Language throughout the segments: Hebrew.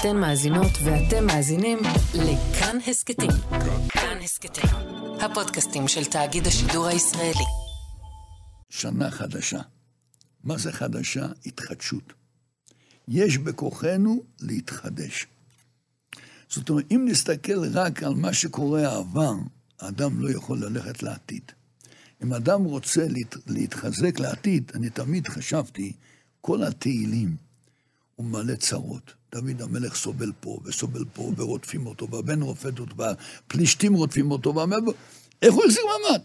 אתן מאזינות ואתם מאזינים לכאן הסכתים. כאן הסכתים, הפודקאסטים של תאגיד השידור הישראלי. שנה חדשה. מה זה חדשה? התחדשות. יש בכוחנו להתחדש. זאת אומרת, אם נסתכל רק על מה שקורה העבר, האדם לא יכול ללכת לעתיד. אם אדם רוצה להת, להתחזק לעתיד, אני תמיד חשבתי, כל התהילים, הוא מלא צרות. דוד המלך סובל פה, וסובל פה, ורודפים אותו, והבן רופד אותו, והפלישתים רודפים אותו, ואומר, איך הוא החזיק מעמד?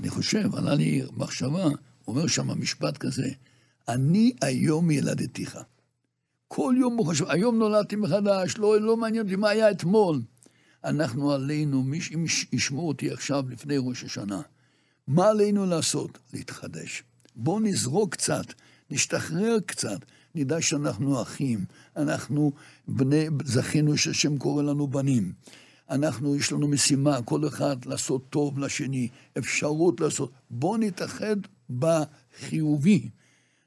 אני חושב, עלה לי מחשבה, אומר שם משפט כזה, אני היום ילדתיך. כל יום הוא חושב, היום נולדתי מחדש, לא, לא מעניין אותי מה היה אתמול. אנחנו עלינו, מי שישמעו אותי עכשיו לפני ראש השנה, מה עלינו לעשות? להתחדש. בואו נזרוק קצת, נשתחרר קצת, נדע שאנחנו אחים, אנחנו בני, זכינו שהשם קורא לנו בנים. אנחנו, יש לנו משימה, כל אחד לעשות טוב לשני, אפשרות לעשות. בואו נתאחד בחיובי.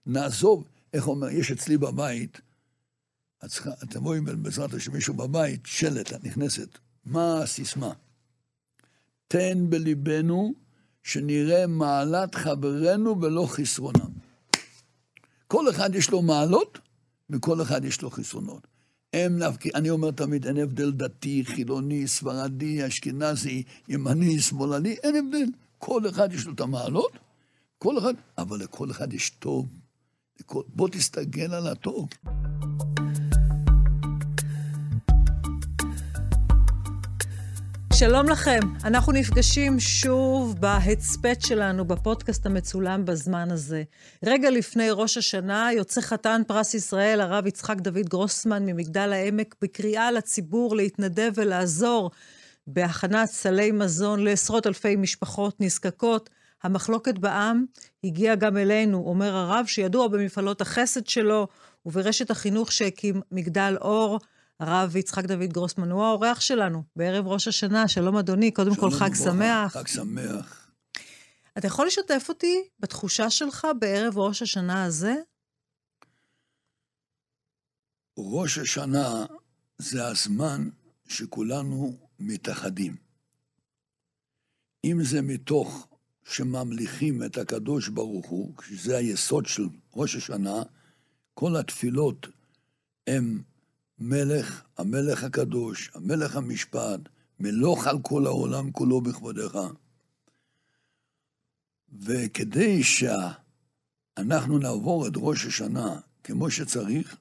נעזוב, איך אומר, יש אצלי בבית, אתם רואים בעזרת השם מישהו בבית, שלט, את נכנסת. מה הסיסמה? תן בליבנו שנראה מעלת חברינו ולא חסרונם. כל אחד יש לו מעלות, וכל אחד יש לו חסרונות. הם נפקי, אני אומר תמיד, אין הבדל דתי, חילוני, ספרדי, אשכנזי, ימני, שמאלני, אין הבדל. כל אחד יש לו את המעלות, כל אחד, אבל לכל אחד יש טוב. בוא תסתגל על הטוב. שלום לכם, אנחנו נפגשים שוב בהצפת שלנו, בפודקאסט המצולם בזמן הזה. רגע לפני ראש השנה יוצא חתן פרס ישראל, הרב יצחק דוד גרוסמן ממגדל העמק, בקריאה לציבור להתנדב ולעזור בהכנת סלי מזון לעשרות אלפי משפחות נזקקות. המחלוקת בעם הגיעה גם אלינו, אומר הרב, שידוע במפעלות החסד שלו וברשת החינוך שהקים מגדל אור. הרב יצחק דוד גרוסמן הוא האורח שלנו בערב ראש השנה. שלום אדוני, קודם כל חג שמח. חג שמח. אתה יכול לשתף אותי בתחושה שלך בערב ראש השנה הזה? ראש השנה זה הזמן שכולנו מתאחדים. אם זה מתוך שממליכים את הקדוש ברוך הוא, שזה היסוד של ראש השנה, כל התפילות הן מלך, המלך הקדוש, המלך המשפט, מלוך על כל העולם כולו בכבודך. וכדי שאנחנו נעבור את ראש השנה כמו שצריך,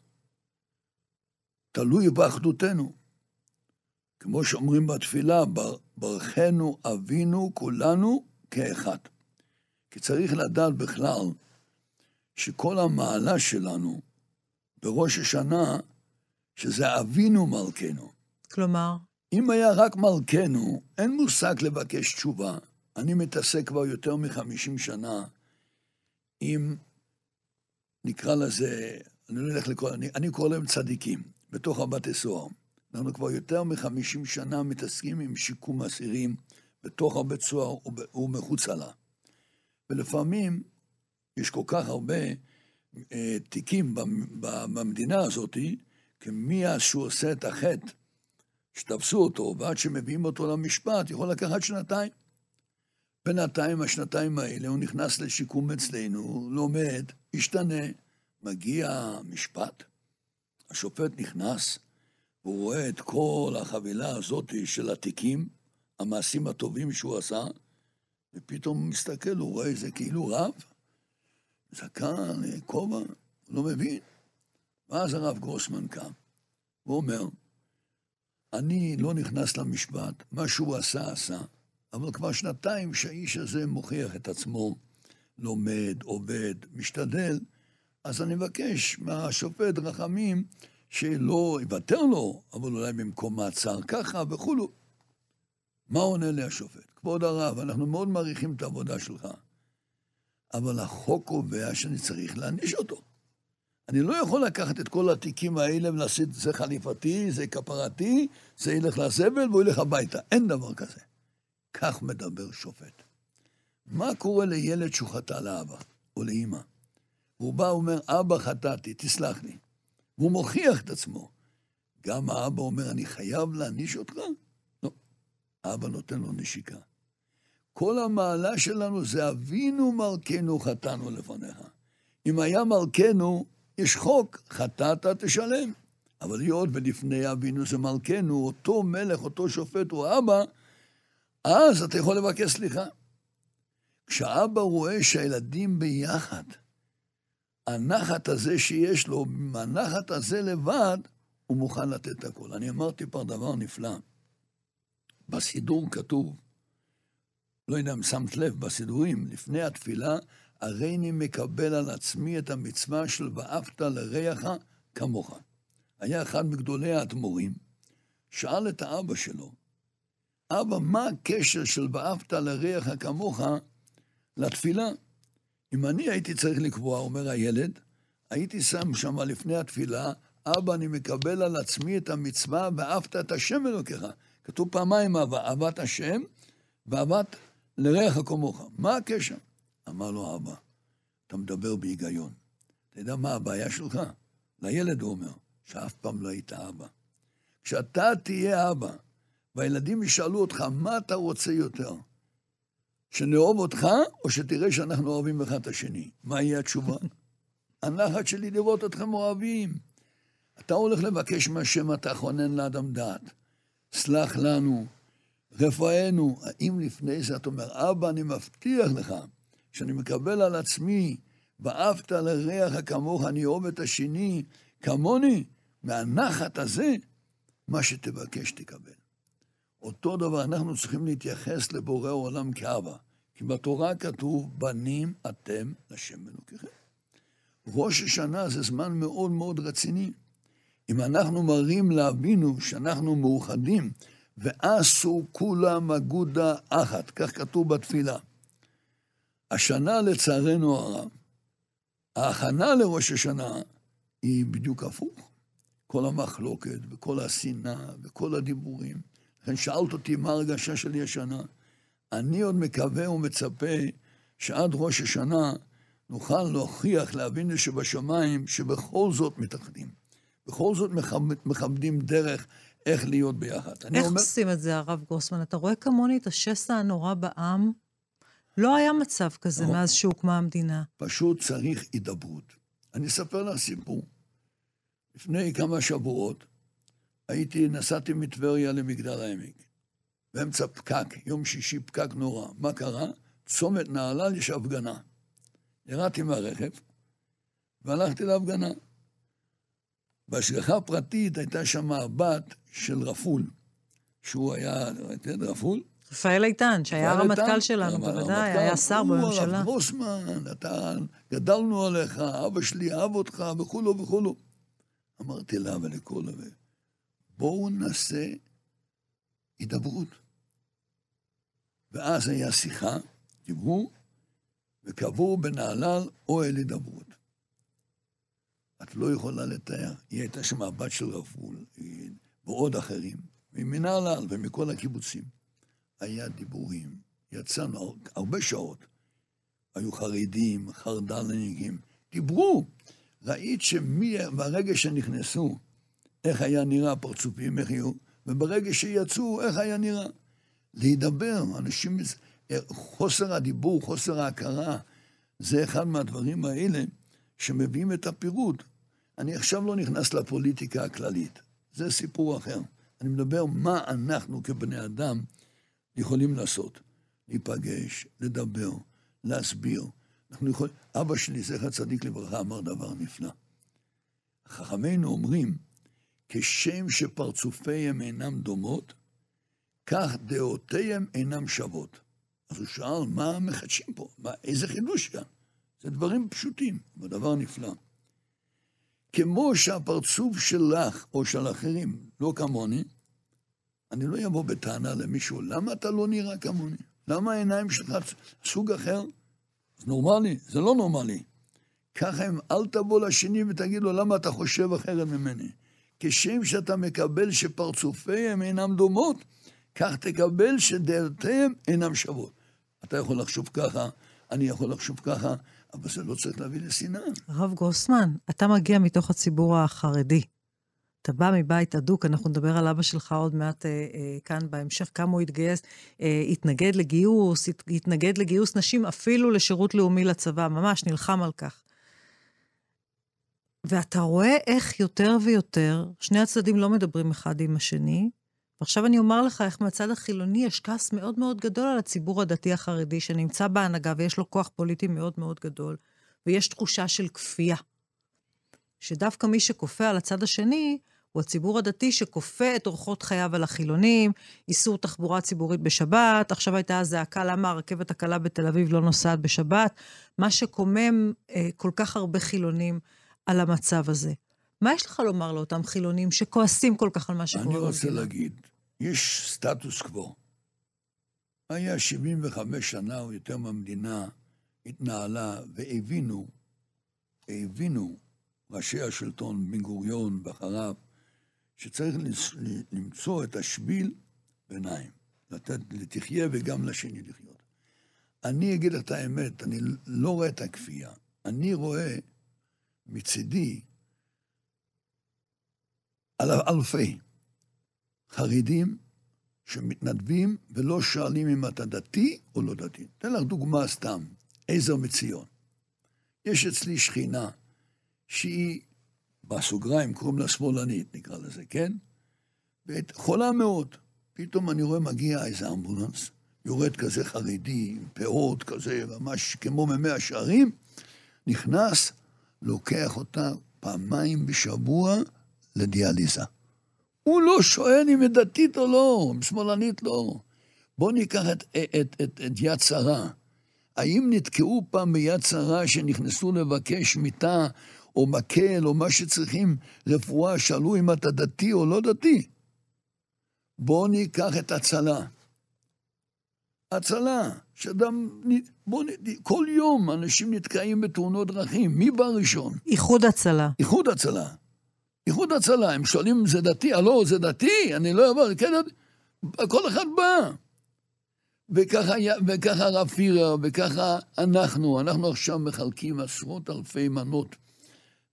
תלוי באחדותנו. כמו שאומרים בתפילה, ברכנו אבינו כולנו כאחד. כי צריך לדעת בכלל שכל המעלה שלנו בראש השנה שזה אבינו מלכנו. כלומר? אם היה רק מלכנו, אין מושג לבקש תשובה. אני מתעסק כבר יותר מחמישים שנה עם, נקרא לזה, אני לא אלך לקרוא, אני, אני קורא להם צדיקים, בתוך הבתי סוהר. אנחנו כבר יותר מחמישים שנה מתעסקים עם שיקום אסירים בתוך הבית סוהר ומחוצה לה. ולפעמים יש כל כך הרבה אה, תיקים במדינה הזאתי, כי מאז שהוא עושה את החטא, שתפסו אותו, ועד שמביאים אותו למשפט, יכול לקחת שנתיים. בינתיים, השנתיים האלה, הוא נכנס לשיקום אצלנו, לומד, משתנה, מגיע משפט. השופט נכנס, והוא רואה את כל החבילה הזאת של התיקים, המעשים הטובים שהוא עשה, ופתאום הוא מסתכל, הוא רואה איזה כאילו רב, זקן, כובע, לא מבין. ואז הרב גרוסמן קם, ואומר, אני לא נכנס למשפט, מה שהוא עשה, עשה, אבל כבר שנתיים שהאיש הזה מוכיח את עצמו, לומד, עובד, משתדל, אז אני מבקש מהשופט רחמים שלא יוותר לו, אבל אולי במקום מעצר ככה וכולו. מה עונה לי השופט? כבוד הרב, אנחנו מאוד מעריכים את העבודה שלך, אבל החוק קובע שאני צריך להעניש אותו. אני לא יכול לקחת את כל התיקים האלה ולעשות, זה חליפתי, זה כפרתי, זה ילך לזבל והוא ילך הביתה. אין דבר כזה. כך מדבר שופט. מה קורה לילד שהוא חטא לאבא או לאימא? הוא בא ואומר, אבא חטאתי, תסלח לי. והוא מוכיח את עצמו. גם האבא אומר, אני חייב להעניש אותך? לא. האבא נותן לו נשיקה. כל המעלה שלנו זה אבינו מלכנו חטאנו לפניך. אם היה מלכנו, יש חוק, חטאת תשלם. אבל היות ולפני אבינו זה מלכנו, אותו מלך, אותו שופט הוא אבא, אז אתה יכול לבקש סליחה. כשאבא רואה שהילדים ביחד, הנחת הזה שיש לו, מהנחת הזה לבד, הוא מוכן לתת את הכול. אני אמרתי פעם דבר נפלא. בסידור כתוב, לא יודע אם שמת לב, בסידורים, לפני התפילה, הרי אני מקבל על עצמי את המצווה של ואהבת לרעך כמוך. היה אחד מגדולי האדמו"רים, שאל את האבא שלו, אבא, מה הקשר של ואהבת לרעך כמוך לתפילה? אם אני הייתי צריך לקבוע, אומר הילד, הייתי שם שם לפני התפילה, אבא, אני מקבל על עצמי את המצווה ואהבת את השם אלוקיך. כתוב פעמיים אהבת השם ואהבת לרעך כמוך. מה הקשר? אמר לו אבא, אתה מדבר בהיגיון. אתה יודע מה הבעיה שלך? לילד הוא אומר, שאף פעם לא היית אבא. כשאתה תהיה אבא, והילדים ישאלו אותך, מה אתה רוצה יותר? שנאהוב אותך, או שתראה שאנחנו אוהבים אחד את השני? מה יהיה התשובה? הנחת שלי לראות אתכם אוהבים. אתה הולך לבקש מהשם, אתה חונן לאדם דעת. סלח לנו, רפאנו. האם לפני זה אתה אומר, אבא, אני מבטיח לך שאני מקבל על עצמי, ואהבת לרעך כמוך, אני אוהב את השני כמוני, מהנחת הזה, מה שתבקש תקבל. אותו דבר, אנחנו צריכים להתייחס לבורא העולם כאבא. כי בתורה כתוב, בנים אתם לשם אלוקיכם. ראש השנה זה זמן מאוד מאוד רציני. אם אנחנו מראים לאבינו שאנחנו מאוחדים, ועשו כולם אגודה אחת, כך כתוב בתפילה. השנה, לצערנו הרב, ההכנה לראש השנה היא בדיוק הפוך. כל המחלוקת וכל השנאה וכל הדיבורים. לכן שאלת אותי מה הרגשה שלי השנה. אני עוד מקווה ומצפה שעד ראש השנה נוכל להוכיח לאבינו שבשמיים שבכל זאת מתאחדים. בכל זאת מכבדים דרך איך להיות ביחד. איך אומר... עושים את זה, הרב גרוסמן? אתה רואה כמוני את השסע הנורא בעם? לא היה מצב כזה לא. מאז שהוקמה המדינה. פשוט צריך הידברות. אני אספר לך סיפור. לפני כמה שבועות הייתי, נסעתי מטבריה למגדל העמק. באמצע פקק, יום שישי פקק נורא. מה קרה? צומת נהלל יש הפגנה. ירדתי מהרכב והלכתי להפגנה. בהשגחה פרטית הייתה שם הבת של רפול, שהוא היה, ראיתם, רפול? רפאל איתן, שהיה הרמטכ"ל שלנו, בוודאי, היה שר בממשלה. הוא, גרוסמן, אתה, גדלנו עליך, אבא שלי אהב אותך, וכולו וכולו. אמרתי לה ולכל הלב, בואו נעשה הידברות. ואז היה שיחה, דיברו, וקבעו בנהלל אוהל הידברות. את לא יכולה לתאר. היא הייתה שם הבת של רפול, ועוד אחרים, ממנהלל ומכל הקיבוצים. היה דיבורים, יצאנו הרבה שעות. היו חרדים, חרד"לניקים, דיברו. ראית שברגע שנכנסו, איך היה נראה הפרצופים, איך היו, וברגע שיצאו, איך היה נראה. להידבר, אנשים, חוסר הדיבור, חוסר ההכרה, זה אחד מהדברים האלה שמביאים את הפירוט. אני עכשיו לא נכנס לפוליטיקה הכללית, זה סיפור אחר. אני מדבר מה אנחנו כבני אדם יכולים לעשות. להיפגש, לדבר, להסביר. אנחנו יכולים... אבא שלי, זכר צדיק לברכה, אמר דבר נפלא. חכמינו אומרים, כשם שפרצופיהם אינם דומות, כך דעותיהם אינם שוות. אז הוא שאל, מה מחדשים פה? מה, איזה חידוש כאן? זה דברים פשוטים, אבל דבר נפלא. כמו שהפרצוף שלך או של אחרים לא כמוני, אני לא אבוא בטענה למישהו, למה אתה לא נראה כמוני? למה העיניים שלך סוג אחר? זה נורמלי? זה לא נורמלי. ככה הם, אל תבוא לשני ותגיד לו, למה אתה חושב אחרת ממני? כשם שאתה מקבל שפרצופיהם אינם דומות, כך תקבל שדעותיהם אינם שוות. אתה יכול לחשוב ככה, אני יכול לחשוב ככה, אבל זה לא צריך להביא לשנאה. הרב גרוסמן, אתה מגיע מתוך הציבור החרדי. אתה בא מבית אדוק, אנחנו נדבר על אבא שלך עוד מעט אה, אה, כאן בהמשך, כמה הוא התגייס, אה, התנגד לגיוס, הת, התנגד לגיוס נשים אפילו לשירות לאומי לצבא, ממש נלחם על כך. ואתה רואה איך יותר ויותר, שני הצדדים לא מדברים אחד עם השני, ועכשיו אני אומר לך איך מהצד החילוני יש כעס מאוד מאוד גדול על הציבור הדתי החרדי, שנמצא בהנהגה ויש לו כוח פוליטי מאוד מאוד גדול, ויש תחושה של כפייה. שדווקא מי שכופה על הצד השני, הוא הציבור הדתי שכופה את אורחות חייו על החילונים, איסור תחבורה ציבורית בשבת, עכשיו הייתה זעקה למה הרכבת הקלה בתל אביב לא נוסעת בשבת, מה שקומם אה, כל כך הרבה חילונים על המצב הזה. מה יש לך לומר לאותם חילונים שכועסים כל כך על מה שקורה במדינה? אני רוצה להגיד, יש סטטוס קוו. היה 75 שנה או יותר מהמדינה התנהלה והבינו, הבינו ראשי השלטון, בן גוריון ואחריו, שצריך למצוא את השביל ביניים, לתת לתחיה וגם לשני לחיות. אני אגיד את האמת, אני לא רואה את הכפייה. אני רואה מצידי על אלפי חרדים שמתנדבים ולא שואלים אם אתה דתי או לא דתי. אתן לך דוגמה סתם, עזר מציון. יש אצלי שכינה שהיא, בסוגריים קוראים לה שמאלנית, נקרא לזה, כן? חולה מאוד. פתאום אני רואה מגיע איזה אמבולנס, יורד כזה חרדי, עם פאות כזה, ממש כמו ממאה שערים, נכנס, לוקח אותה פעמיים בשבוע לדיאליזה. הוא לא שואל אם היא דתית או לא, אם שמאלנית לא. בואו ניקח את, את, את, את יד שרה. האם נתקעו פעם ביד שרה שנכנסו לבקש מיטה או מקל או מה שצריכים רפואה, שאלו אם אתה דתי או לא דתי? בואו ניקח את הצלה. הצלה, שאדם, בוא, כל יום אנשים נתקעים בתאונות דרכים, מי בא ראשון? איחוד הצלה. איחוד הצלה. איחוד הצלה, הם שואלים אם זה דתי, הלא, זה דתי, אני לא אעבור, כן, כל אחד בא. וככה, וככה הרב פירר, וככה אנחנו, אנחנו עכשיו מחלקים עשרות אלפי מנות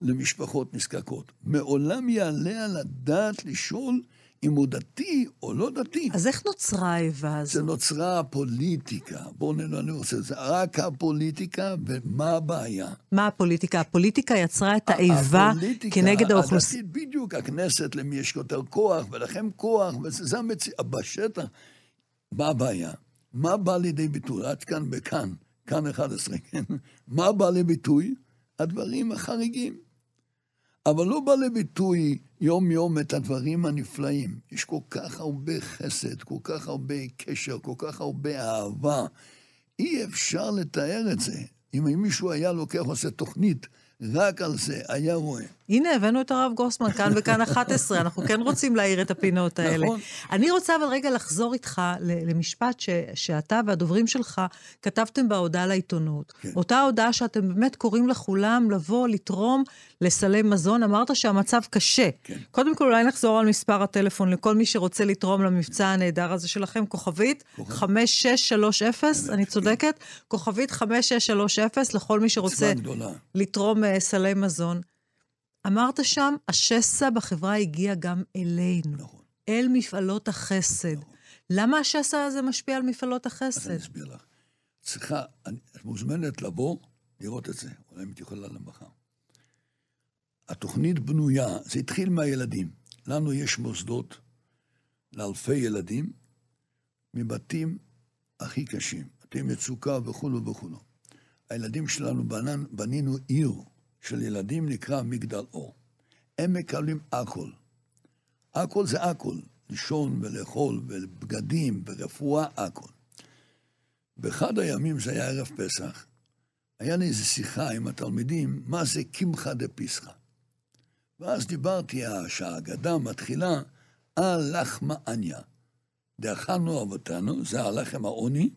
למשפחות נזקקות. מעולם יעלה על הדעת לשאול אם הוא דתי או לא דתי. אז איך נוצרה האיבה הזו? זה נוצרה הפוליטיקה. בואו נראה, אני רוצה, זה רק הפוליטיקה, ומה הבעיה? מה הפוליטיקה? הפוליטיקה יצרה את האיבה כנגד האוכלוסייה. הפוליטיקה בדיוק, הכנסת, למי יש יותר כוח, ולכם כוח, וזה המציאות. בשטח, מה הבעיה? מה בא לידי ביטוי? עד כאן בכאן, כאן 11, כן? מה בא לביטוי? הדברים החריגים. אבל לא בא לביטוי יום-יום את הדברים הנפלאים. יש כל כך הרבה חסד, כל כך הרבה קשר, כל כך הרבה אהבה. אי אפשר לתאר את זה. אם מישהו היה לוקח, עושה תוכנית רק על זה, היה רואה. הנה, הבאנו את הרב גרוסמן כאן וכאן 11, אנחנו כן רוצים להאיר את הפינות האלה. נכון. אני רוצה אבל רגע לחזור איתך למשפט ש, שאתה והדוברים שלך כתבתם בהודעה לעיתונות. כן. אותה הודעה שאתם באמת קוראים לכולם לבוא, לתרום לסלי מזון. אמרת שהמצב קשה. כן. קודם כל, אולי נחזור על מספר הטלפון לכל מי שרוצה לתרום למבצע הנהדר הזה שלכם, כוכבית 5630, אני צודקת? כוכבית 5630 לכל מי שרוצה לתרום אה, סלי מזון. אמרת שם, השסע בחברה הגיע גם אלינו. נכון. אל מפעלות החסד. נכון. למה השסע הזה משפיע על מפעלות החסד? אני אסביר לך. צריכה, את מוזמנת לבוא, לראות את זה, אולי אם את יכולה למחר. התוכנית בנויה, זה התחיל מהילדים. לנו יש מוסדות לאלפי ילדים מבתים הכי קשים, בתי מצוקה וכולו וכולו. הילדים שלנו בנן, בנינו עיר של ילדים נקרא מגדל אור. הם מקבלים הכל. הכל זה הכל, לישון ולאכול ובגדים ורפואה, הכל. באחד הימים, זה היה ערב פסח, היה לי איזו שיחה עם התלמידים, מה זה קמחא דפסחא. ואז דיברתי שהאגדה מתחילה על לחמא עניא. דאכלנו אבותינו, זה הלחם העוני,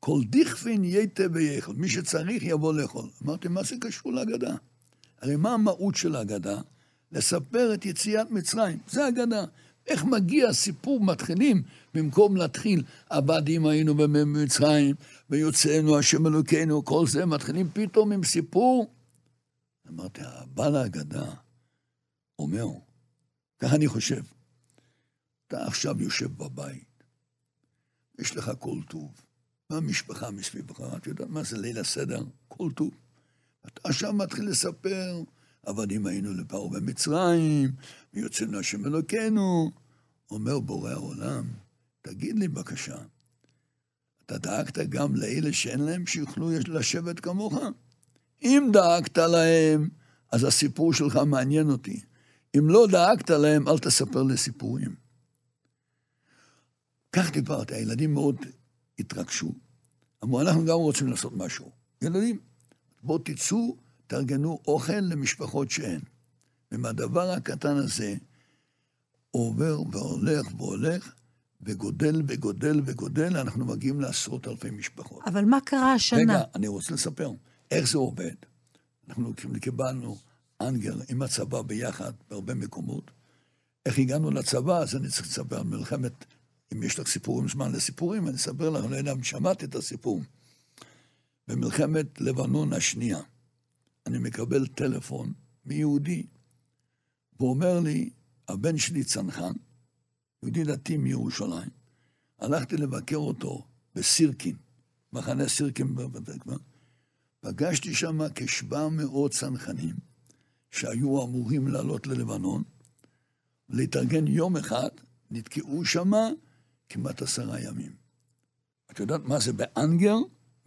כל דכפין ייתה ויאכל, מי שצריך יבוא לאכול. אמרתי, מה זה קשור להגדה? הרי מה המהות של ההגדה? לספר את יציאת מצרים. זה ההגדה. איך מגיע סיפור מתחילים, במקום להתחיל, עבדים היינו במצרים, ויוצאנו השם אלוקינו, כל זה, מתחילים פתאום עם סיפור. אמרתי, הבעל ההגדה אומר, ככה אני חושב. אתה עכשיו יושב בבית, יש לך כל טוב, והמשפחה מסביבך, את יודעת מה זה ליל הסדר? כל טוב. עכשיו מתחיל לספר, עבדים היינו לפרעה במצרים, ויוצאנו השם אלוקינו. אומר בורא העולם, תגיד לי בבקשה, אתה דאגת גם לאלה שאין להם שיוכלו לשבת כמוך? אם דאגת להם, אז הסיפור שלך מעניין אותי. אם לא דאגת להם, אל תספר לי סיפורים. כך דיברת, הילדים מאוד התרגשו. אמרו, אנחנו גם רוצים לעשות משהו. ילדים, בואו תצאו, תארגנו אוכל למשפחות שאין. ומהדבר הקטן הזה עובר והולך והולך, וגודל וגודל וגודל, אנחנו מגיעים לעשרות אלפי משפחות. אבל מה קרה השנה? רגע, אני רוצה לספר איך זה עובד. אנחנו קיבלנו אנגר עם הצבא ביחד בהרבה מקומות. איך הגענו לצבא, אז אני צריך לספר על מלחמת, אם יש לך סיפורים, זמן לסיפורים, אני אספר לך, אני לא יודע אם שמעתי את הסיפור. במלחמת לבנון השנייה, אני מקבל טלפון מיהודי, והוא אומר לי, הבן שלי צנחן, יהודי דתי מירושלים. הלכתי לבקר אותו בסירקין, מחנה סירקין בתקווה. פגשתי שם כ-700 צנחנים שהיו אמורים לעלות ללבנון, להתארגן יום אחד, נתקעו שם כמעט עשרה ימים. את יודעת מה זה באנגר?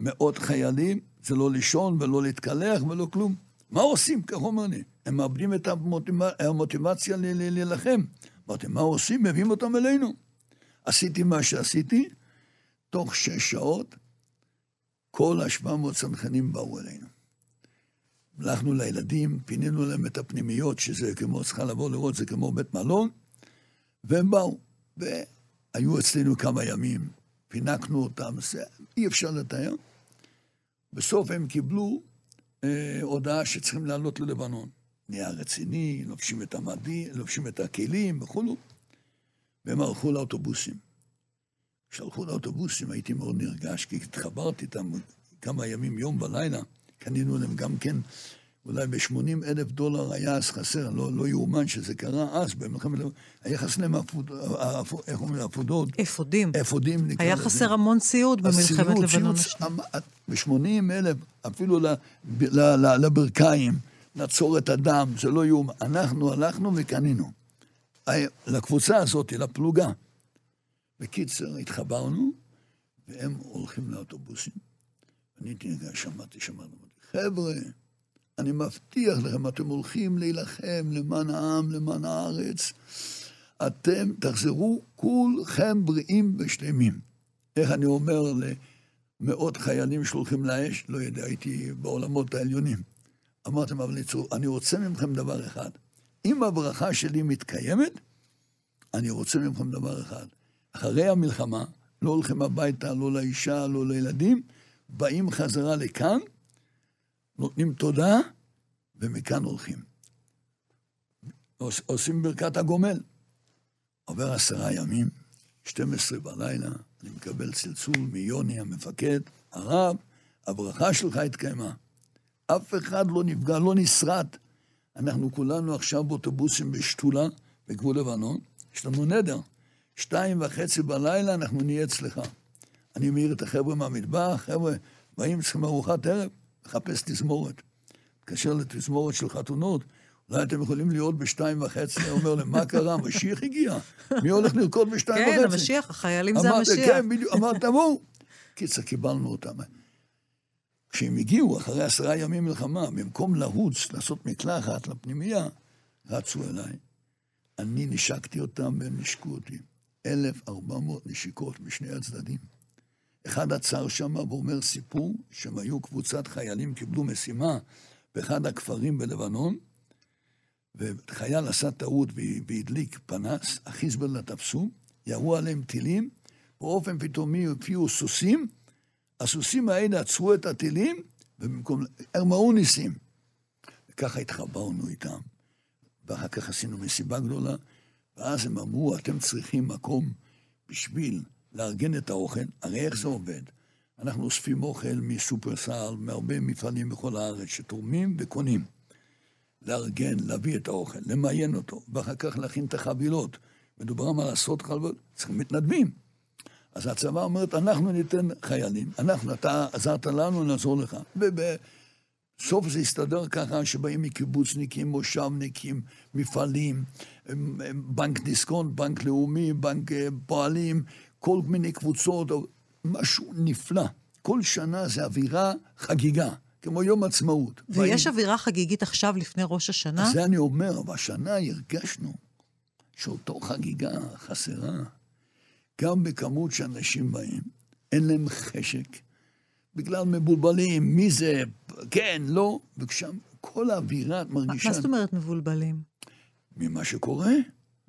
מאות חיילים, זה לא לישון ולא להתקלח ולא כלום. מה עושים? לי. הם מאבדים את המוטיבציה להילחם. אמרתי, מה עושים? מביאים אותם אלינו. עשיתי מה שעשיתי, תוך שש שעות כל השבע מאות צנחנים באו אלינו. הלכנו לילדים, פינינו להם את הפנימיות, שזה כמו, צריכה לבוא לראות, זה כמו בית מלון, והם באו. והיו אצלנו כמה ימים, פינקנו אותם, זה אי אפשר לתאר. בסוף הם קיבלו אה, הודעה שצריכים לעלות ללבנון. נהיה רציני, לובשים את המדים, לובשים את הכלים וכולו, והם הלכו לאוטובוסים. כשהלכו לאוטובוסים הייתי מאוד נרגש, כי התחברתי איתם כמה ימים, יום ולילה, קנינו להם גם כן, אולי ב-80 אלף דולר היה אז חסר, לא, לא יאומן שזה קרה אז, במלחמת... היה חסר להם איך אומרים? אפודות. אפודים. אפודים, נקרא היה חסר המון ציוד במלחמת לבנון השנייה. ב-80 אלף, אפילו לברכיים. נעצור את הדם, זה לא יאומן. אנחנו הלכנו וקנינו. לקבוצה הזאת, לפלוגה. בקיצר, התחברנו, והם הולכים לאוטובוסים. אני שמעתי, שמענו, חבר'ה, אני מבטיח לכם, אתם הולכים להילחם למען העם, למען הארץ. אתם תחזרו כולכם בריאים ושלמים. איך אני אומר למאות חיילים שהולכים לאש? לא יודע, הייתי בעולמות העליונים. אמרתם, אבל אני רוצה מכם דבר אחד. אם הברכה שלי מתקיימת, אני רוצה מכם דבר אחד. אחרי המלחמה, לא הולכים הביתה, לא לאישה, לא לילדים, באים חזרה לכאן, נותנים תודה, ומכאן הולכים. עושים ברכת הגומל. עובר עשרה ימים, 12 בלילה, אני מקבל צלצול מיוני המפקד, הרב, הברכה שלך התקיימה. אף אחד לא נפגע, לא נסרט. אנחנו כולנו עכשיו באוטובוסים בשתולה, בגבול לבנון, יש לנו נדר. שתיים וחצי בלילה אנחנו נהיה אצלך. אני מעיר את החבר'ה מהמטבח, חבר'ה, באים צריכים ארוחת ערב, לחפש תזמורת. מתקשר לתזמורת של חתונות, אולי אתם יכולים להיות בשתיים וחצי, אומר להם, מה קרה? המשיח הגיע. מי הולך לרקוד בשתיים כן, וחצי? כן, המשיח, החיילים זה המשיח. כן, בדיוק, אמר, תבואו. קיצר, קיבלנו אותם. כשהם הגיעו, אחרי עשרה ימים מלחמה, במקום לרוץ, לעשות מקלחת לפנימייה, רצו אליי. אני נשקתי אותם והם נשקו אותי. 1,400 נשיקות משני הצדדים. אחד עצר שם ואומר סיפור שהם היו קבוצת חיילים, קיבלו משימה באחד הכפרים בלבנון, וחייל עשה טעות והדליק פנס, החיזבאללה תפסו, ירו עליהם טילים, באופן פתאומי הופיעו סוסים, הסוסים האלה עצרו את הטילים, ובמקום... הרמאו ניסים. וככה התחברנו איתם. ואחר כך עשינו מסיבה גדולה, ואז הם אמרו, אתם צריכים מקום בשביל לארגן את האוכל. הרי איך זה עובד? אנחנו אוספים אוכל מסופרסל, מהרבה מפעלים בכל הארץ, שתורמים וקונים. לארגן, להביא את האוכל, למיין אותו, ואחר כך להכין את החבילות. מדובר על עשרות חבילות, צריכים מתנדבים. אז הצבא אומרת, אנחנו ניתן חיילים, אנחנו, אתה עזרת לנו, נעזור לך. ובסוף זה הסתדר ככה שבאים מקיבוצניקים, מושבניקים, מפעלים, בנק דיסקונט, בנק לאומי, בנק אה, פועלים, כל מיני קבוצות, משהו נפלא. כל שנה זה אווירה חגיגה. כמו יום עצמאות. ויש באים... אווירה חגיגית עכשיו, לפני ראש השנה? זה אני אומר, והשנה הרגשנו שאותו חגיגה חסרה. גם בכמות שאנשים באים, אין להם חשק, בגלל מבולבלים, מי זה, כן, לא, ושם כל האווירה, את מרגישה... מה זאת אומרת מבולבלים? ממה שקורה.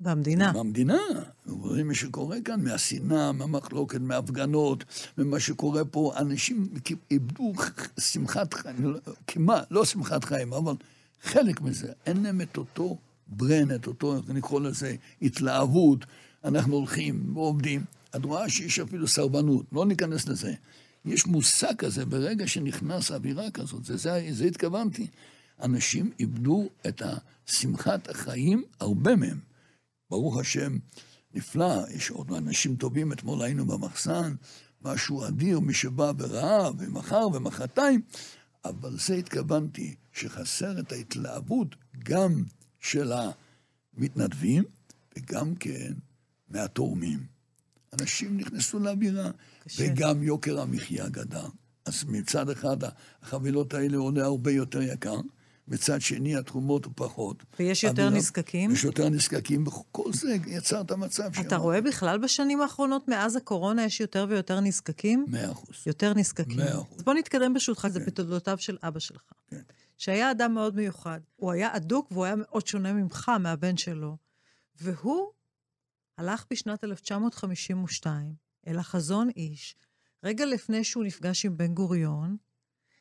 במדינה. במדינה. רואים מה שקורה כאן, מהשנאה, מהמחלוקת, מההפגנות, ממה שקורה פה. אנשים איבדו שמחת חיים, כמעט, לא שמחת חיים, אבל חלק מזה. אין להם את אותו ברן, את אותו, איך נקרא לזה, התלהבות. אנחנו הולכים ועובדים. את רואה שיש אפילו סרבנות, לא ניכנס לזה. יש מושג כזה, ברגע שנכנס אווירה כזאת, זה, זה, זה התכוונתי. אנשים איבדו את שמחת החיים, הרבה מהם. ברוך השם, נפלא, יש עוד אנשים טובים, אתמול היינו במחסן, משהו אדיר, מי שבא וראה, ומחר ומחרתיים, אבל זה התכוונתי, שחסר את ההתלהבות גם של המתנדבים, וגם כן מהתורמים. אנשים נכנסו לאווירה, וגם יוקר המחיה גדל. אז מצד אחד, החבילות האלה עולה הרבה יותר יקר, מצד שני התרומות הוא פחות. ויש יותר אווירה, נזקקים? יש יותר נזקקים, וכל זה יצר את המצב שלנו. אתה רואה בכלל בשנים האחרונות, מאז הקורונה, יש יותר ויותר נזקקים? מאה אחוז. יותר נזקקים. מאה אחוז. אז בוא נתקדם ברשותך, כן. זה בתולדותיו של אבא שלך. כן. שהיה אדם מאוד מיוחד. הוא היה אדוק והוא היה מאוד שונה ממך, מהבן שלו. והוא הלך בשנת 1952 אל החזון איש, רגע לפני שהוא נפגש עם בן גוריון,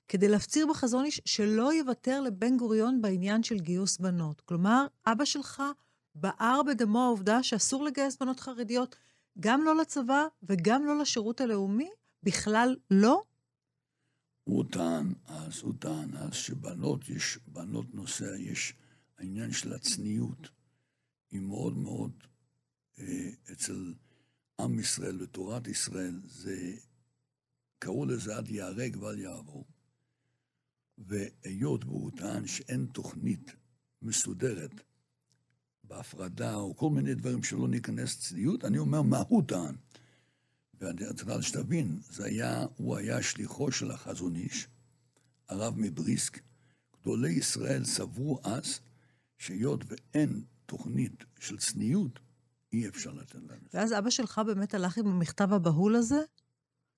כדי להפציר בחזון איש שלא יוותר לבן גוריון בעניין של גיוס בנות. כלומר, אבא שלך בער בדמו העובדה שאסור לגייס בנות חרדיות, גם לא לצבא וגם לא לשירות הלאומי, בכלל לא? הוא טען אז, הוא טען אז שבנות, יש בנות נוסע, יש העניין של הצניעות, היא מאוד מאוד אה, אצל עם ישראל ותורת ישראל, זה, קראו לזה עד ייהרג ואל יעבור. והיות והוא טען שאין תוכנית מסודרת בהפרדה או כל מיני דברים שלא ניכנס צניעות, אני אומר מה הוא טען. ואני רוצה שתבין, זה היה, הוא היה שליחו של החזון איש, הרב מבריסק. גדולי ישראל סברו אז שהיות ואין תוכנית של צניעות, אי אפשר לתת להם. ואז אבא שלך באמת הלך עם המכתב הבהול הזה?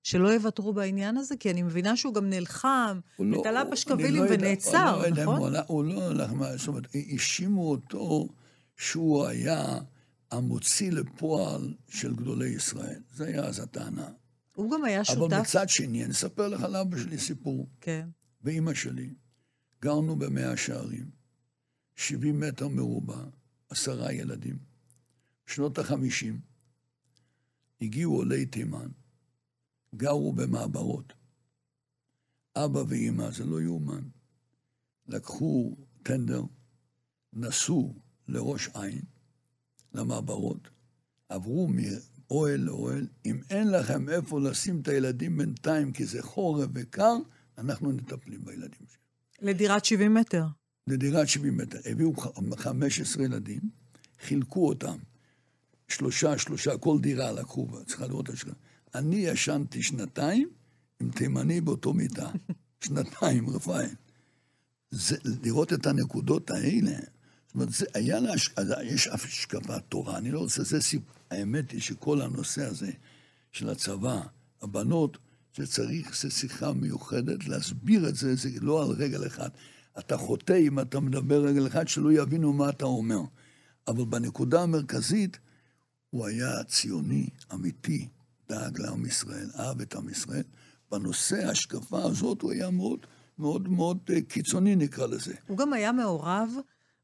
שלא יוותרו בעניין הזה? כי אני מבינה שהוא גם נלחם, לא- ותלה פשקווילים לא ונעצר, לא נכון? הוא לא הלך, זאת אומרת, האשימו אותו שהוא היה המוציא לפועל של גדולי ישראל. זה היה אז הטענה. הוא גם היה שותף... אבל מצד שני, אני אספר לך על אבא שלי סיפור. כן. ואימא שלי, גרנו במאה שערים, 70 מטר מרובע, עשרה ילדים. בשנות החמישים הגיעו עולי תימן, גרו במעברות. אבא ואימא, זה לא יאומן. לקחו טנדר, נסעו לראש עין, למעברות, עברו מאוהל לאוהל, אם אין לכם איפה לשים את הילדים בינתיים כי זה חורף וקר, אנחנו מטפלים בילדים שלנו. לדירת 70 מטר. לדירת 70 מטר. הביאו 15 ילדים, חילקו אותם. שלושה, שלושה, כל דירה לקחו, צריכה לראות את השקעה. אני ישנתי שנתיים עם תימני באותו מיטה. שנתיים, רפאל. זה, לראות את הנקודות האלה, זאת אומרת, זה היה לה, יש אף השקפת תורה, אני לא רוצה, זה סיפור, האמת היא שכל הנושא הזה של הצבא, הבנות, זה צריך, זה שיחה מיוחדת, להסביר את זה, זה לא על רגל אחד. אתה חוטא אם אתה מדבר רגל אחד, שלא יבינו מה אתה אומר. אבל בנקודה המרכזית, הוא היה ציוני, אמיתי, דאג לעם ישראל, אהב את עם ישראל. בנושא ההשקפה הזאת הוא היה מאוד מאוד מאוד אה, קיצוני, נקרא לזה. הוא גם היה מעורב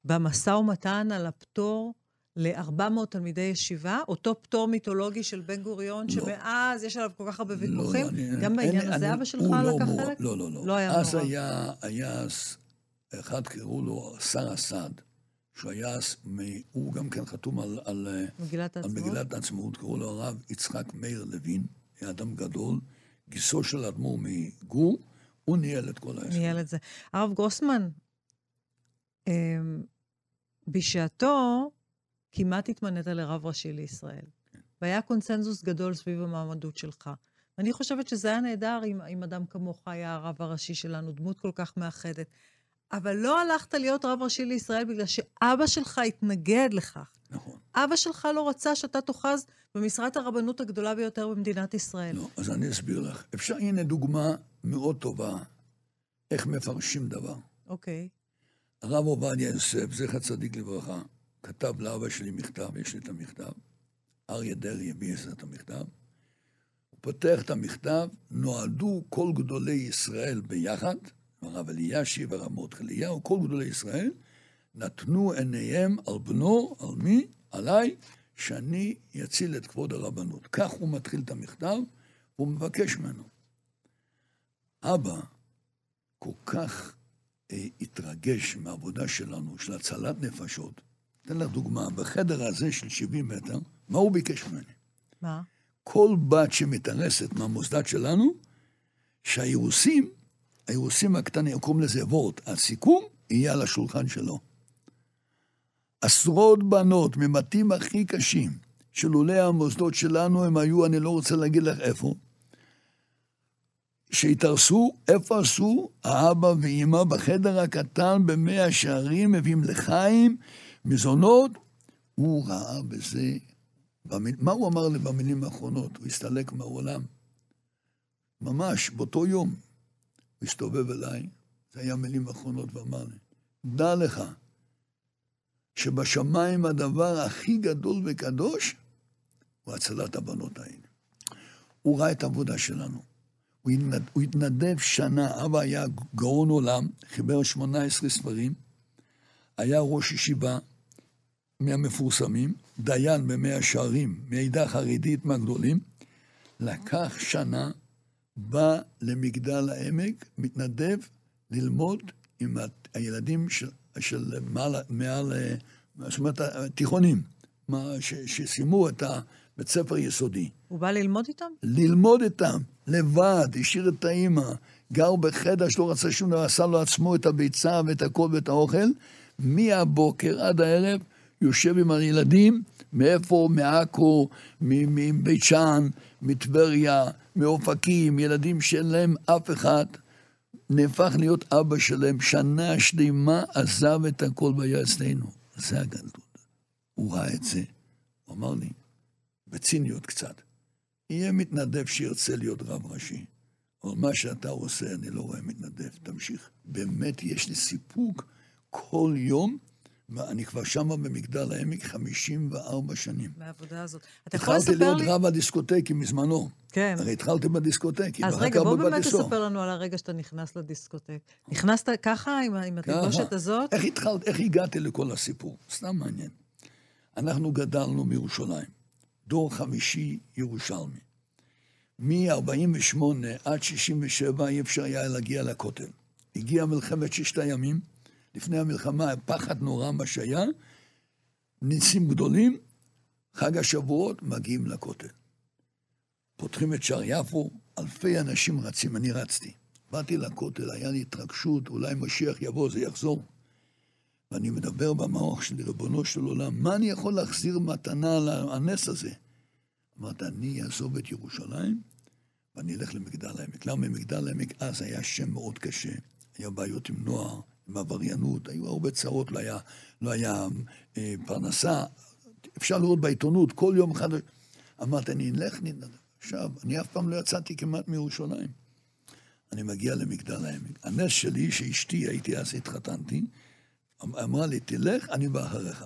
במשא ומתן על הפטור ל-400 תלמידי ישיבה, אותו פטור מיתולוגי של בן גוריון, לא. שמאז יש עליו כל כך הרבה ויכוחים. לא, לא, גם בעניין הזה אבא שלך לא לקח חלק? לא, לא, לא. לא היה אז מעורב. היה, היה אחד קראו לו שר אסד, שהוא היה, הוא גם כן חתום על, על, מגילת על. מגילת העצמאות, קראו לו הרב יצחק מאיר לוין, היה אדם גדול, גיסו של האדמו"ר מגור, הוא ניהל את כל העסק. ניהל את זה. הרב גרוסמן, אמ, בשעתו כמעט התמנית לרב ראשי לישראל, והיה קונצנזוס גדול סביב המעמדות שלך. ואני חושבת שזה היה נהדר אם, אם אדם כמוך היה הרב הראשי שלנו, דמות כל כך מאחדת. אבל לא הלכת להיות רב ראשי לישראל בגלל שאבא שלך התנגד לכך. נכון. אבא שלך לא רצה שאתה תאחז במשרת הרבנות הגדולה ביותר במדינת ישראל. לא, אז אני אסביר לך. אפשר, הנה דוגמה מאוד טובה איך מפרשים דבר. אוקיי. הרב עובדיה יוסף, זכר צדיק לברכה, כתב לאבא שלי מכתב, יש לי את המכתב. אריה דרעי הביא את המכתב. הוא פותח את המכתב, נועדו כל גדולי ישראל ביחד, הרב אלישיב, הרב מרדכי אליהו, כל גדולי ישראל, נתנו עיניהם על בנו, על מי? עליי, שאני אציל את כבוד הרבנות. כך הוא מתחיל את המכתב, והוא מבקש ממנו. אבא כל כך אה, התרגש מהעבודה שלנו, של הצלת נפשות. אתן לך דוגמה, בחדר הזה של 70 מטר, מה הוא ביקש ממני? מה? כל בת שמתארסת מהמוסד שלנו, שהאירוסים, האירוסים הקטנים, קוראים לזה וורט, הסיכום יהיה על השולחן שלו. עשרות בנות ממטים הכי קשים, שלולא המוסדות שלנו הם היו, אני לא רוצה להגיד לך איפה, שהתארסו, איפה עשו? האבא ואימא בחדר הקטן במאה שערים, מביאים לחיים, מזונות. הוא ראה בזה, במיל... מה הוא אמר לי במילים האחרונות? הוא הסתלק מהעולם. ממש, באותו יום. הוא הסתובב אליי, זה היה מילים אחרונות, ואמר לי, דע לך, שבשמיים הדבר הכי גדול וקדוש הוא הצלת הבנות האלה. הוא ראה את העבודה שלנו. הוא, התנד... הוא התנדב שנה, אבא היה גאון עולם, חיבר 18 ספרים, היה ראש ישיבה מהמפורסמים, דיין במאה שערים, מעידה חרדית מהגדולים, לקח שנה, בא למגדל העמק, מתנדב ללמוד עם הילדים של, של מעל, מעל, זאת אומרת, התיכונים, ש, שסיימו את הבית ספר יסודי. הוא בא ללמוד איתם? ללמוד איתם, לבד, השאיר את האימא, גר בחדר שלא רצה שום דבר, עשה לו עצמו את הביצה ואת הכל ואת האוכל, מהבוקר עד הערב יושב עם הילדים, מאיפה? מעכו, מבית שאן, מטבריה, מאופקים, ילדים שאין להם אף אחד, נהפך להיות אבא שלהם, שנה שלמה עזב את הכל והיה אצלנו. זה הגדלות. הוא ראה את זה, הוא אמר לי, בציניות קצת, יהיה מתנדב שירצה להיות רב ראשי. אבל מה שאתה עושה, אני לא רואה מתנדב, תמשיך. באמת, יש לי סיפוק כל יום. אני כבר שם במגדל העמק 54 שנים. מהעבודה הזאת. אתה יכול לספר לי... התחלתי להיות רב הדיסקוטקים מזמנו. כן. הרי התחלתי בדיסקוטקים. אז רגע, בוא באמת תספר לנו על הרגע שאתה נכנס לדיסקוטק. נכנסת ככה, עם, עם התלבושת הזאת? איך התחלת, איך הגעתי לכל הסיפור? סתם מעניין. אנחנו גדלנו בירושלים, דור חמישי ירושלמי. מ-48 עד 67 אי אפשר היה להגיע לכותל. הגיעה מלחמת ששת הימים, לפני המלחמה, פחד נורא מה שהיה, ניסים גדולים, חג השבועות, מגיעים לכותל. פותחים את שער יפו, אלפי אנשים רצים, אני רצתי. באתי לכותל, היה לי התרגשות, אולי משיח יבוא, זה יחזור. ואני מדבר במעוך שלי, ריבונו של עולם, מה אני יכול להחזיר מתנה על הנס הזה? אמרת, אני אעזוב את ירושלים ואני אלך למגדל העמק. למה מגדל העמק אז היה שם מאוד קשה, היה בעיות עם נוער, עם עבריינות, היו הרבה צרות, לא היה, לא היה אה, פרנסה. אפשר לראות בעיתונות, כל יום אחד... אמרתי, אני אלך, נדנד. עכשיו, אני אף פעם לא יצאתי כמעט מירושלים. אני מגיע למגדל העמק. הנס שלי, שאשתי, הייתי אז, התחתנתי, אמרה לי, תלך, אני בא אחריך.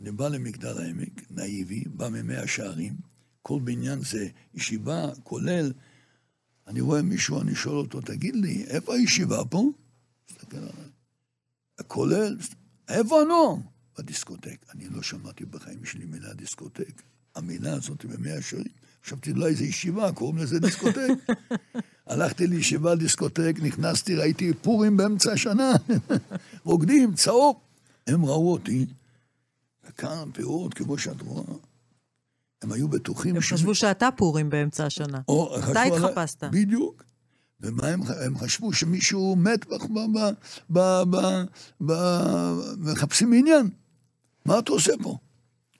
אני בא למגדל העמק, נאיבי, בא ממאה שערים, כל בניין זה ישיבה, כולל. אני רואה מישהו, אני שואל אותו, תגיד לי, איפה הישיבה פה? מסתכל עליי. הכולל, איפה הנוער? בדיסקוטק. אני לא שמעתי בחיים שלי מילה דיסקוטק. המילה הזאת במאה שערים. חשבתי, אולי איזה ישיבה, קוראים לזה דיסקוטק. הלכתי לישיבה דיסקוטק, נכנסתי, ראיתי פורים באמצע השנה, רוקדים, צהוב. הם ראו אותי, וכאן פירות, כמו שאת רואה. הם היו בטוחים הם חשבו שאתה פורים באמצע השנה. או, אתה התחפשת. בדיוק. ומה הם, הם חשבו? שמישהו מת ב... ב... ב... ב... ב... מחפשים עניין. מה אתה עושה פה?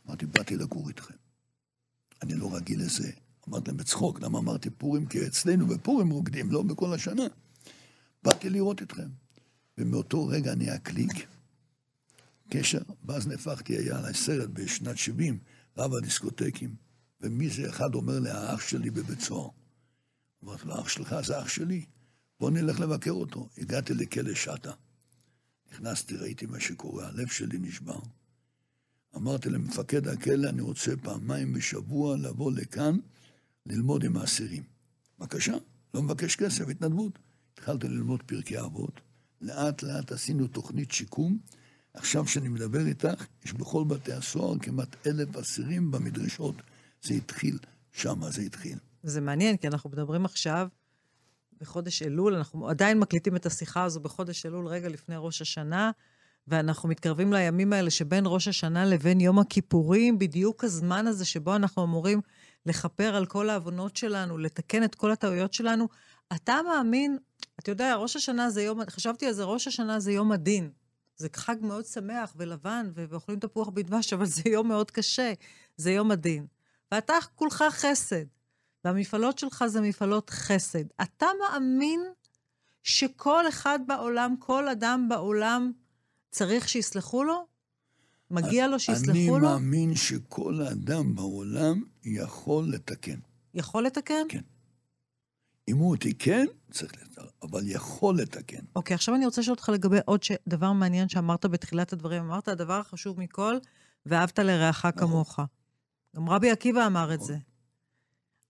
אמרתי, באתי לגור איתכם. אני לא רגיל לזה. אמרתי להם בצחוק, למה אמרתי פורים? כי אצלנו בפורים רוקדים, לא בכל השנה. באתי לראות אתכם. ומאותו רגע נהיה קליק, קשר, ואז נהפכתי, היה עליי סרט בשנת 70, רב הדיסקוטקים, ומי זה אחד אומר לי, האח שלי בבית סוהר. אמרתי לו, אח שלך זה אח שלי, בוא נלך לבקר אותו. הגעתי לכלא שטה. נכנסתי, ראיתי מה שקורה, הלב שלי נשבר. אמרתי למפקד הכלא, אני רוצה פעמיים בשבוע לבוא לכאן, ללמוד עם האסירים. בבקשה, לא מבקש כסף, התנדבות. התחלתי ללמוד פרקי אבות, לאט לאט עשינו תוכנית שיקום. עכשיו שאני מדבר איתך, יש בכל בתי הסוהר כמעט אלף אסירים במדרשות. זה התחיל, שמה זה התחיל. זה מעניין, כי אנחנו מדברים עכשיו בחודש אלול, אנחנו עדיין מקליטים את השיחה הזו בחודש אלול, רגע לפני ראש השנה, ואנחנו מתקרבים לימים האלה שבין ראש השנה לבין יום הכיפורים, בדיוק הזמן הזה שבו אנחנו אמורים לכפר על כל העוונות שלנו, לתקן את כל הטעויות שלנו. אתה מאמין, אתה יודע, ראש השנה זה יום, חשבתי על זה, ראש השנה זה יום הדין. זה חג מאוד שמח ולבן, ואוכלים תפוח בדבש, אבל זה יום מאוד קשה, זה יום הדין. ואתה כולך חסד. והמפעלות שלך זה מפעלות חסד. אתה מאמין שכל אחד בעולם, כל אדם בעולם, צריך שיסלחו לו? מגיע לו אני שיסלחו לו? מאמין שכל אדם בעולם יכול לתקן. יכול לתקן? כן. אם הוא תיקן, צריך לתקן, אבל יכול לתקן. אוקיי, עכשיו אני רוצה לשאול אותך לגבי עוד ש... דבר מעניין שאמרת בתחילת הדברים. אמרת, הדבר החשוב מכל, ואהבת לרעך כמוך. גם רבי עקיבא אמר את זה.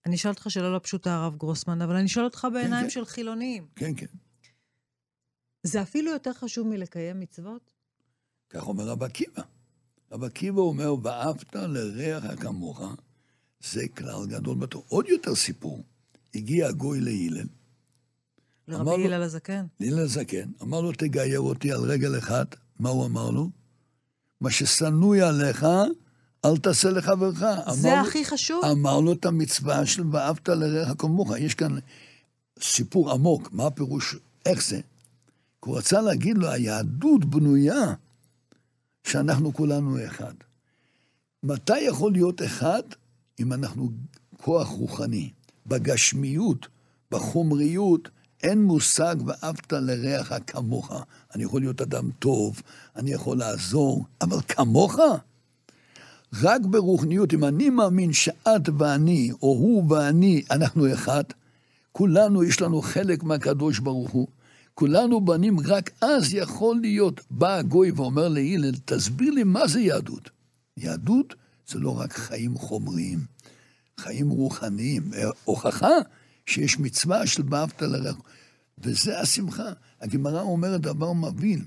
אני אשאל אותך שאלה לא פשוטה, הרב גרוסמן, אבל אני אשאל אותך בעיניים כן. של חילונים. כן, כן. זה אפילו יותר חשוב מלקיים מצוות? כך אומר רב עקיבא. רב עקיבא אומר, ואהבת לרעך כמוך, זה כלל גדול בתור. עוד יותר סיפור. הגיע הגוי להלל, אמר לרבי הלל הזקן. להלל הזקן, אמר לו, תגייר אותי על רגל אחד. מה הוא אמר לו? מה ששנואי עליך, אל תעשה לחברך. זה אמר הכי חשוב. אמר לו את המצווה של ואהבת לרעך כמוך. יש כאן סיפור עמוק, מה הפירוש, איך זה? כי הוא רצה להגיד לו, היהדות בנויה שאנחנו כולנו אחד. מתי יכול להיות אחד? אם אנחנו כוח רוחני. בגשמיות, בחומריות, אין מושג ואהבת לרעך כמוך. אני יכול להיות אדם טוב, אני יכול לעזור, אבל כמוך? רק ברוחניות, אם אני מאמין שאת ואני, או הוא ואני, אנחנו אחד, כולנו יש לנו חלק מהקדוש ברוך הוא. כולנו בנים, רק אז יכול להיות, בא הגוי ואומר להלל, תסביר לי מה זה יהדות. יהדות זה לא רק חיים חומריים, חיים רוחניים, הוכחה שיש מצווה של ואהבת לרעך. וזה השמחה. הגמרא אומרת דבר מבהיל.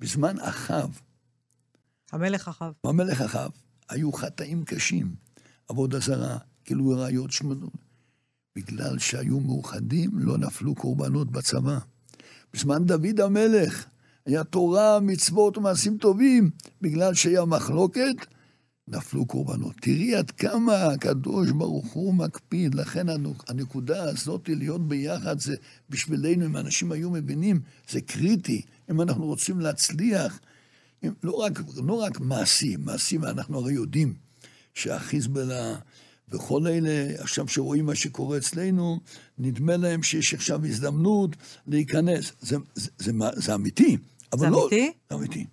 בזמן אחאב, המלך אחאב. במלך אחאב, היו חטאים קשים, עבודה זרה, גילוי ראיות שמנות. בגלל שהיו מאוחדים, לא נפלו קורבנות בצבא. בזמן דוד המלך, היה תורה, מצוות ומעשים טובים. בגלל שהיה מחלוקת, נפלו קורבנות. תראי עד כמה הקדוש ברוך הוא מקפיד. לכן הנקודה הזאת, להיות ביחד, זה בשבילנו, אם אנשים היו מבינים, זה קריטי. אם אנחנו רוצים להצליח, לא, רק, לא רק מעשים, מעשים, אנחנו הרי יודעים שהחיזבאללה וכל אלה, עכשיו שרואים מה שקורה אצלנו, נדמה להם שיש עכשיו הזדמנות להיכנס. זה, זה, זה, זה, זה אמיתי. אבל זה לא, אמיתי? זה אמיתי.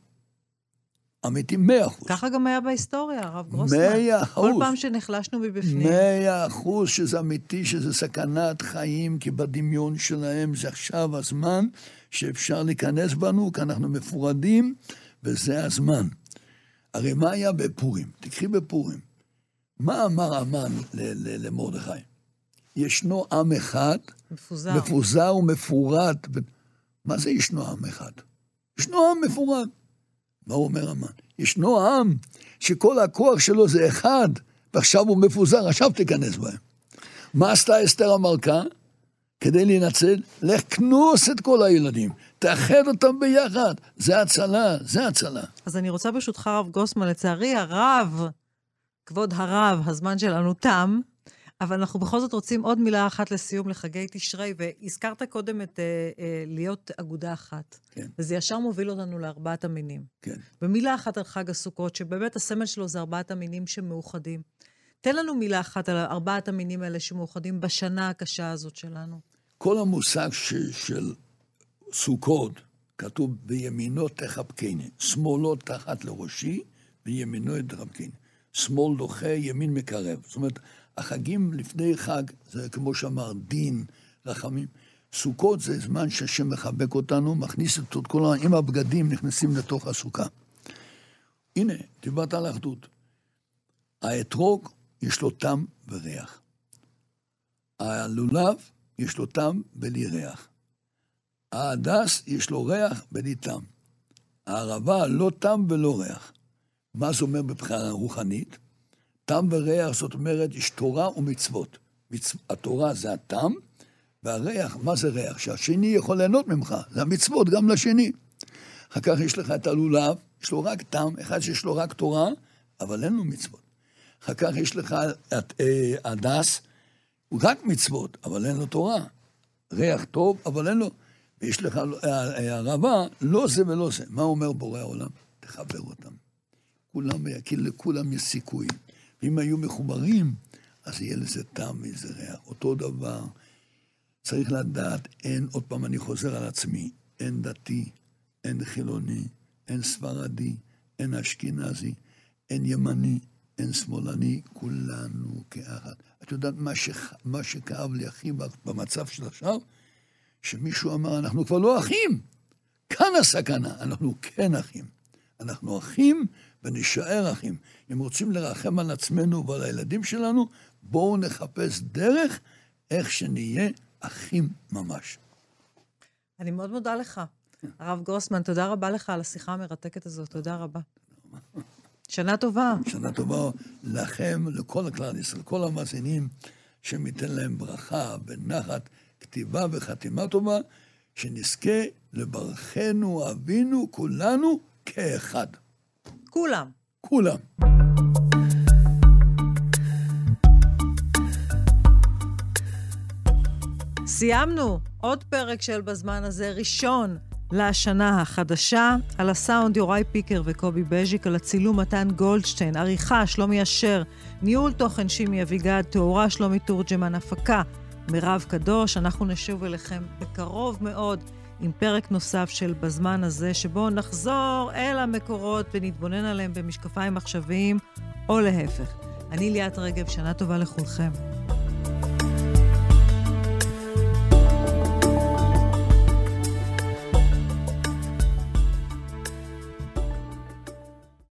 אמיתי מאה אחוז. ככה גם היה בהיסטוריה, הרב גרוסמן. מאה כל אחוז. פעם שנחלשנו מבפנים. מאה אחוז שזה אמיתי, שזה סכנת חיים, כי בדמיון שלהם זה עכשיו הזמן שאפשר להיכנס בנו, כי אנחנו מפורדים, וזה הזמן. הרי מה היה בפורים? תקחי בפורים. מה אמר המן למרדכי? ישנו עם אחד, מפוזר. מפוזר ומפורד. ב- מה זה ישנו עם אחד? ישנו עם מפורד. מה אומר המן? ישנו עם שכל הכוח שלו זה אחד, ועכשיו הוא מפוזר, עכשיו תיכנס בהם. מה עשתה אסתר המלכה? כדי להינצל, לך כנוס את כל הילדים, תאחד אותם ביחד, זה הצלה, זה הצלה. אז אני רוצה ברשותך, הרב גוסמן, לצערי הרב, כבוד הרב, הזמן שלנו תם, אבל אנחנו בכל זאת רוצים עוד מילה אחת לסיום לחגי תשרי, והזכרת קודם את אה, אה, להיות אגודה אחת. כן. וזה ישר מוביל אותנו לארבעת המינים. כן. ומילה אחת על חג הסוכות, שבאמת הסמל שלו זה ארבעת המינים שמאוחדים. תן לנו מילה אחת על ארבעת המינים האלה שמאוחדים בשנה הקשה הזאת שלנו. כל המושג ש, של סוכות, כתוב בימינו תחבקני, שמאלו תחת לראשי, וימינו תחבקני. שמאל דוחה, ימין מקרב. זאת אומרת, החגים לפני חג, זה כמו שאמר, דין, רחמים. סוכות זה זמן שהשם מחבק אותנו, מכניס את כל. עם הבגדים נכנסים לתוך הסוכה. הנה, דיברת על אחדות. האתרוג, יש לו טעם וריח. הלולב, יש לו טעם בלי ריח. ההדס, יש לו ריח בלי טעם. הערבה, לא טעם ולא ריח. מה זה אומר מבחינה רוחנית? טעם וריח, זאת אומרת, יש תורה ומצוות. מצ... התורה זה הטעם, והריח, מה זה ריח? שהשני יכול ליהנות ממך, זה המצוות גם לשני. אחר כך יש לך את הלולב, יש לו רק טעם, אחד שיש לו רק תורה, אבל אין לו מצוות. אחר כך יש לך את אה, הדס, הוא רק מצוות, אבל אין לו תורה. ריח טוב, אבל אין לו. ויש לך הרבה, לא זה ולא זה. מה אומר בורא העולם? תחבר אותם. כולם, כי לכולם יש סיכוי. ואם היו מחוברים, אז יהיה לזה טעם ואיזה ריח. אותו דבר, צריך לדעת, אין, עוד פעם אני חוזר על עצמי, אין דתי, אין חילוני, אין ספרדי, אין אשכנזי, אין ימני, אין שמאלני, כולנו כאחד. את יודעת מה, ש... מה שכאב לי הכי במצב של עכשיו? שמישהו אמר, אנחנו כבר לא אחים. כאן הסכנה, אנחנו כן אחים. אנחנו אחים ונשאר אחים. אם רוצים לרחם על עצמנו ועל הילדים שלנו, בואו נחפש דרך איך שנהיה אחים ממש. אני מאוד מודה לך. הרב גרוסמן, תודה רבה לך על השיחה המרתקת הזאת, תודה רבה. שנה טובה. שנה טובה לכם, לכל הכלל ישראל, כל המאזינים, שניתן להם ברכה ונחת, כתיבה וחתימה טובה, שנזכה לברכנו אבינו כולנו כאחד. כולם. כולם. סיימנו עוד פרק של בזמן הזה, ראשון לשנה החדשה. על הסאונד יוראי פיקר וקובי בז'יק, על הצילום מתן גולדשטיין, עריכה שלומי אשר, ניהול תוכן שימי אביגד, תאורה שלומי תורג'מן, הפקה מירב קדוש. אנחנו נשוב אליכם בקרוב מאוד עם פרק נוסף של בזמן הזה, שבו נחזור אל המקורות ונתבונן עליהם במשקפיים עכשוויים, או להפך. אני ליאת רגב, שנה טובה לכולכם.